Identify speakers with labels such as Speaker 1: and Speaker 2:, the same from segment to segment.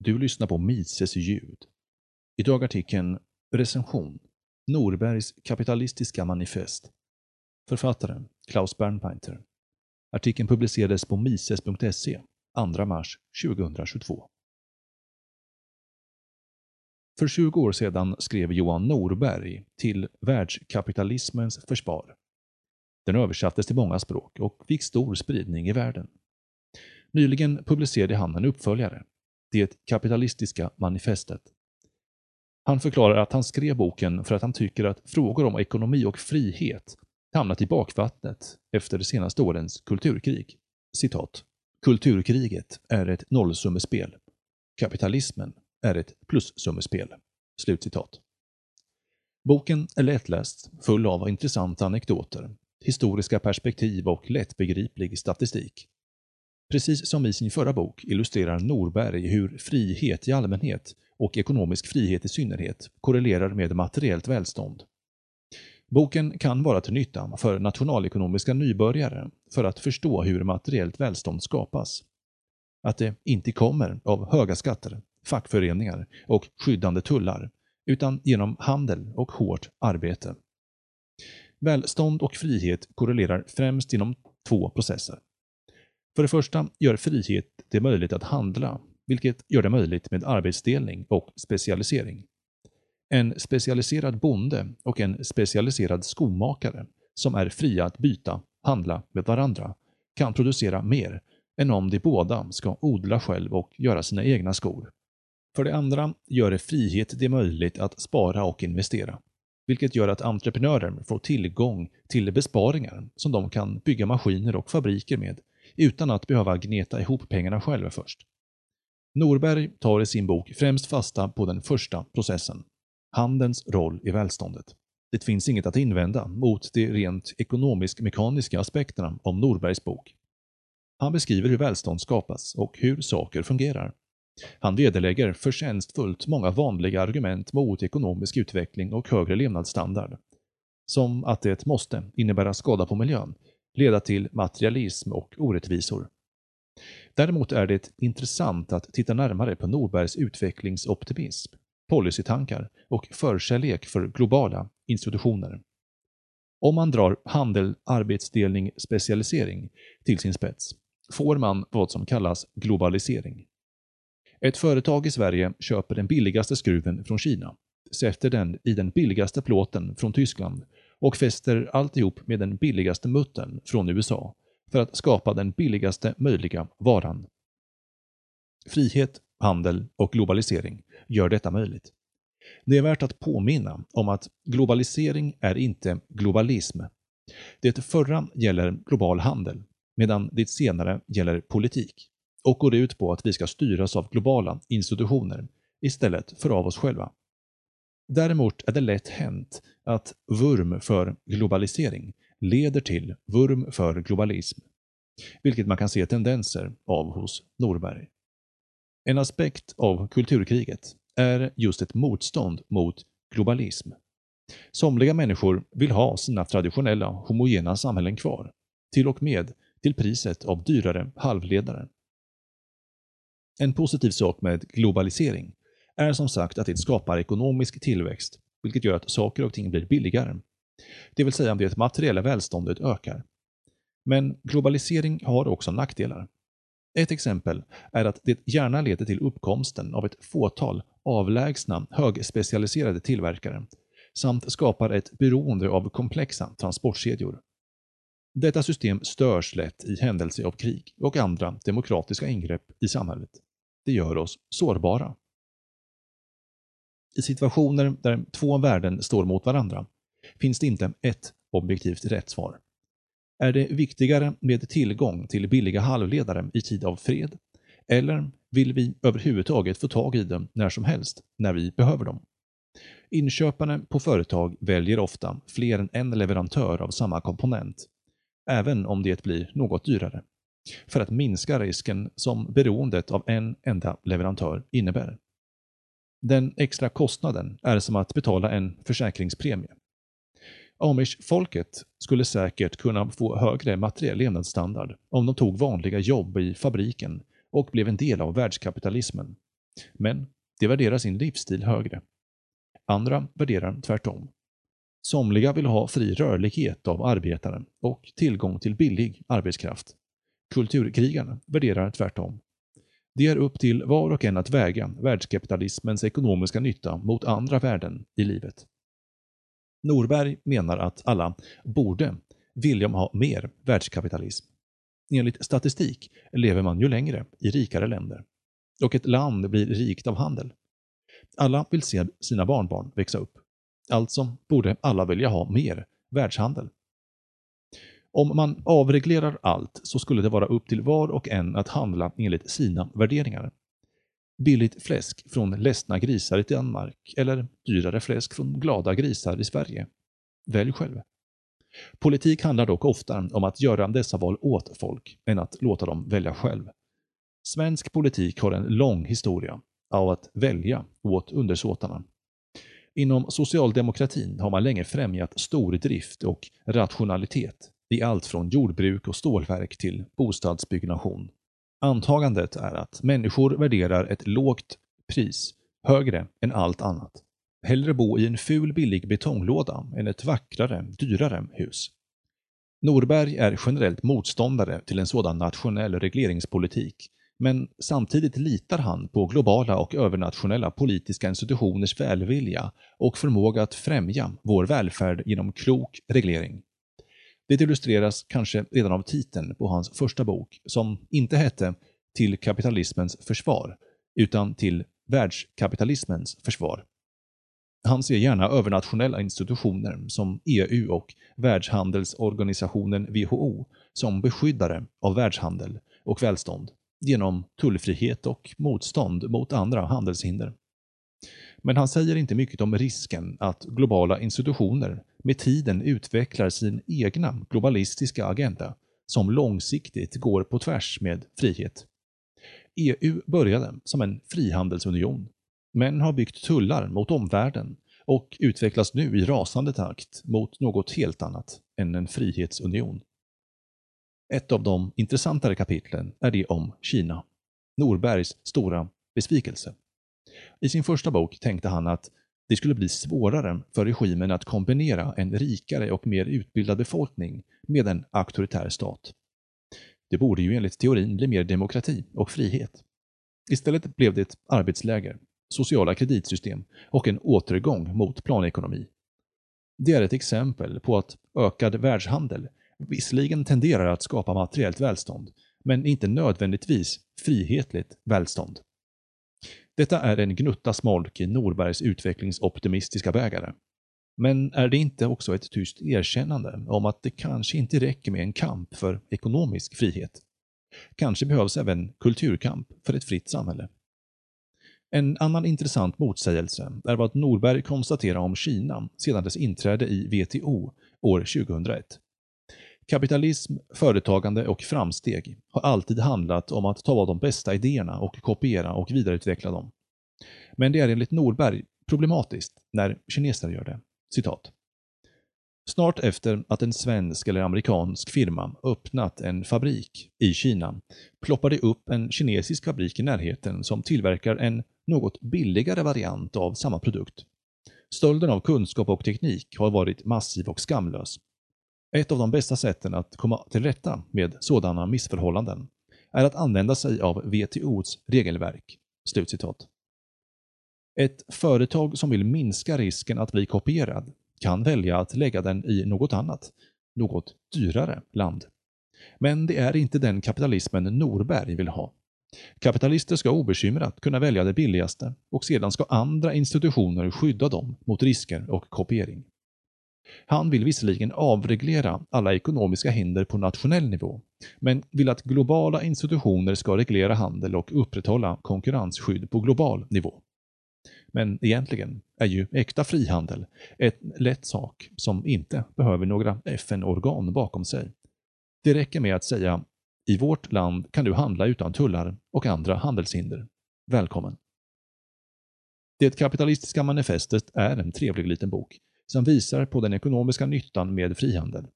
Speaker 1: Du lyssnar på Mises ljud. Idag artikeln Recension Norbergs kapitalistiska manifest. Författaren Klaus Bernpainter. Artikeln publicerades på mises.se 2 mars 2022. För 20 år sedan skrev Johan Norberg till Världskapitalismens försvar. Den översattes till många språk och fick stor spridning i världen. Nyligen publicerade han en uppföljare, det kapitalistiska manifestet. Han förklarar att han skrev boken för att han tycker att frågor om ekonomi och frihet hamnat i bakvattnet efter de senaste årens kulturkrig. Citat. Kulturkriget är ett nollsummespel. Kapitalismen är ett plussummespel. Slutcitat. Boken är lättläst, full av intressanta anekdoter, historiska perspektiv och lättbegriplig statistik. Precis som i sin förra bok illustrerar Norberg hur frihet i allmänhet och ekonomisk frihet i synnerhet korrelerar med materiellt välstånd. Boken kan vara till nytta för nationalekonomiska nybörjare för att förstå hur materiellt välstånd skapas. Att det inte kommer av höga skatter, fackföreningar och skyddande tullar, utan genom handel och hårt arbete. Välstånd och frihet korrelerar främst inom två processer. För det första gör frihet det möjligt att handla, vilket gör det möjligt med arbetsdelning och specialisering. En specialiserad bonde och en specialiserad skomakare som är fria att byta, handla med varandra, kan producera mer än om de båda ska odla själv och göra sina egna skor. För det andra gör det frihet det möjligt att spara och investera, vilket gör att entreprenörer får tillgång till besparingar som de kan bygga maskiner och fabriker med utan att behöva gneta ihop pengarna själva först. Norberg tar i sin bok främst fasta på den första processen, handelns roll i välståndet. Det finns inget att invända mot de rent ekonomisk-mekaniska aspekterna om Norbergs bok. Han beskriver hur välstånd skapas och hur saker fungerar. Han vederlägger förtjänstfullt många vanliga argument mot ekonomisk utveckling och högre levnadsstandard. Som att det måste innebära skada på miljön, leda till materialism och orättvisor. Däremot är det intressant att titta närmare på Norbergs utvecklingsoptimism, policytankar och förkärlek för globala institutioner. Om man drar handel, arbetsdelning, specialisering till sin spets får man vad som kallas globalisering. Ett företag i Sverige köper den billigaste skruven från Kina, sätter den i den billigaste plåten från Tyskland och fäster alltihop med den billigaste muttern från USA för att skapa den billigaste möjliga varan. Frihet, handel och globalisering gör detta möjligt. Det är värt att påminna om att globalisering är inte globalism. Det förra gäller global handel, medan det senare gäller politik och går ut på att vi ska styras av globala institutioner istället för av oss själva. Däremot är det lätt hänt att vurm för globalisering leder till vurm för globalism, vilket man kan se tendenser av hos Norberg. En aspekt av kulturkriget är just ett motstånd mot globalism. Somliga människor vill ha sina traditionella homogena samhällen kvar, till och med till priset av dyrare halvledare. En positiv sak med globalisering är som sagt att det skapar ekonomisk tillväxt, vilket gör att saker och ting blir billigare. Det vill säga att det materiella välståndet ökar. Men globalisering har också nackdelar. Ett exempel är att det gärna leder till uppkomsten av ett fåtal avlägsna högspecialiserade tillverkare samt skapar ett beroende av komplexa transportkedjor. Detta system störs lätt i händelse av krig och andra demokratiska ingrepp i samhället. Det gör oss sårbara. I situationer där två värden står mot varandra finns det inte ett objektivt rätt svar. Är det viktigare med tillgång till billiga halvledare i tid av fred? Eller vill vi överhuvudtaget få tag i dem när som helst, när vi behöver dem? Inköpare på företag väljer ofta fler än en leverantör av samma komponent, även om det blir något dyrare, för att minska risken som beroendet av en enda leverantör innebär. Den extra kostnaden är som att betala en försäkringspremie. Amish-folket skulle säkert kunna få högre materiell levnadsstandard om de tog vanliga jobb i fabriken och blev en del av världskapitalismen. Men de värderar sin livsstil högre. Andra värderar tvärtom. Somliga vill ha fri rörlighet av arbetaren och tillgång till billig arbetskraft. Kulturkrigarna värderar tvärtom. Det är upp till var och en att väga världskapitalismens ekonomiska nytta mot andra värden i livet. Norberg menar att alla borde vilja ha mer världskapitalism. Enligt statistik lever man ju längre i rikare länder. Och ett land blir rikt av handel. Alla vill se sina barnbarn växa upp. Alltså borde alla vilja ha mer världshandel. Om man avreglerar allt så skulle det vara upp till var och en att handla enligt sina värderingar. Billigt fläsk från ledsna grisar i Danmark eller dyrare fläsk från glada grisar i Sverige. Välj själv. Politik handlar dock ofta om att göra dessa val åt folk än att låta dem välja själv. Svensk politik har en lång historia av att välja åt undersåtarna. Inom socialdemokratin har man länge främjat stordrift och rationalitet i allt från jordbruk och stålverk till bostadsbyggnation. Antagandet är att människor värderar ett lågt pris högre än allt annat. Hellre bo i en ful billig betonglåda än ett vackrare, dyrare hus. Norberg är generellt motståndare till en sådan nationell regleringspolitik, men samtidigt litar han på globala och övernationella politiska institutioners välvilja och förmåga att främja vår välfärd genom klok reglering. Det illustreras kanske redan av titeln på hans första bok, som inte hette Till kapitalismens försvar, utan Till världskapitalismens försvar. Han ser gärna övernationella institutioner som EU och Världshandelsorganisationen WHO som beskyddare av världshandel och välstånd genom tullfrihet och motstånd mot andra handelshinder. Men han säger inte mycket om risken att globala institutioner med tiden utvecklar sin egna globalistiska agenda som långsiktigt går på tvärs med frihet. EU började som en frihandelsunion, men har byggt tullar mot omvärlden och utvecklas nu i rasande takt mot något helt annat än en frihetsunion. Ett av de intressantare kapitlen är det om Kina, Norbergs stora besvikelse. I sin första bok tänkte han att det skulle bli svårare för regimen att kombinera en rikare och mer utbildad befolkning med en auktoritär stat. Det borde ju enligt teorin bli mer demokrati och frihet. Istället blev det ett arbetsläger, sociala kreditsystem och en återgång mot planekonomi. Det är ett exempel på att ökad världshandel visserligen tenderar att skapa materiellt välstånd, men inte nödvändigtvis frihetligt välstånd. Detta är en gnutta smolk i Norbergs utvecklingsoptimistiska bägare. Men är det inte också ett tyst erkännande om att det kanske inte räcker med en kamp för ekonomisk frihet? Kanske behövs även kulturkamp för ett fritt samhälle. En annan intressant motsägelse är vad Norberg konstaterar om Kina sedan dess inträde i WTO år 2001. Kapitalism, företagande och framsteg har alltid handlat om att ta de bästa idéerna och kopiera och vidareutveckla dem. Men det är enligt Norberg problematiskt när kineser gör det. Citat. Snart efter att en svensk eller amerikansk firma öppnat en fabrik i Kina ploppar det upp en kinesisk fabrik i närheten som tillverkar en något billigare variant av samma produkt. Stölden av kunskap och teknik har varit massiv och skamlös. Ett av de bästa sätten att komma till rätta med sådana missförhållanden är att använda sig av WTOs regelverk.” Slutcitat. Ett företag som vill minska risken att bli kopierad kan välja att lägga den i något annat, något dyrare land. Men det är inte den kapitalismen Norberg vill ha. Kapitalister ska obekymrat kunna välja det billigaste och sedan ska andra institutioner skydda dem mot risker och kopiering. Han vill visserligen avreglera alla ekonomiska hinder på nationell nivå, men vill att globala institutioner ska reglera handel och upprätthålla konkurrensskydd på global nivå. Men egentligen är ju äkta frihandel ett lätt sak som inte behöver några FN-organ bakom sig. Det räcker med att säga i vårt land kan du handla utan tullar och andra handelshinder. Välkommen! Det kapitalistiska manifestet är en trevlig liten bok som visar på den ekonomiska nyttan med frihandel.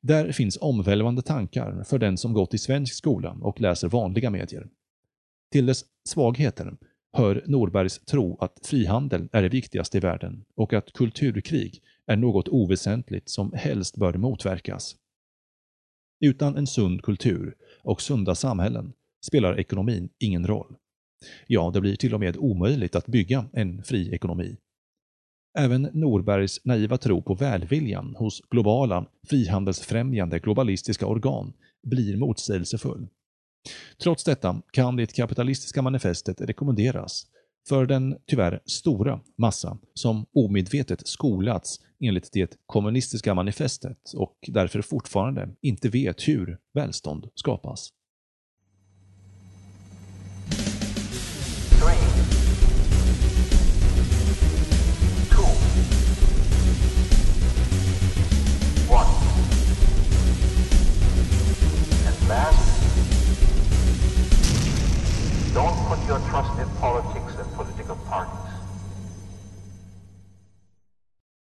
Speaker 1: Där finns omvälvande tankar för den som gått i svensk skola och läser vanliga medier. Till dess svagheter hör Norbergs tro att frihandel är det viktigaste i världen och att kulturkrig är något oväsentligt som helst bör motverkas. Utan en sund kultur och sunda samhällen spelar ekonomin ingen roll. Ja, det blir till och med omöjligt att bygga en fri ekonomi. Även Norbergs naiva tro på välviljan hos globala, frihandelsfrämjande globalistiska organ blir motsägelsefull. Trots detta kan det kapitalistiska manifestet rekommenderas för den tyvärr stora massa som omedvetet skolats enligt det kommunistiska manifestet och därför fortfarande inte vet hur välstånd skapas.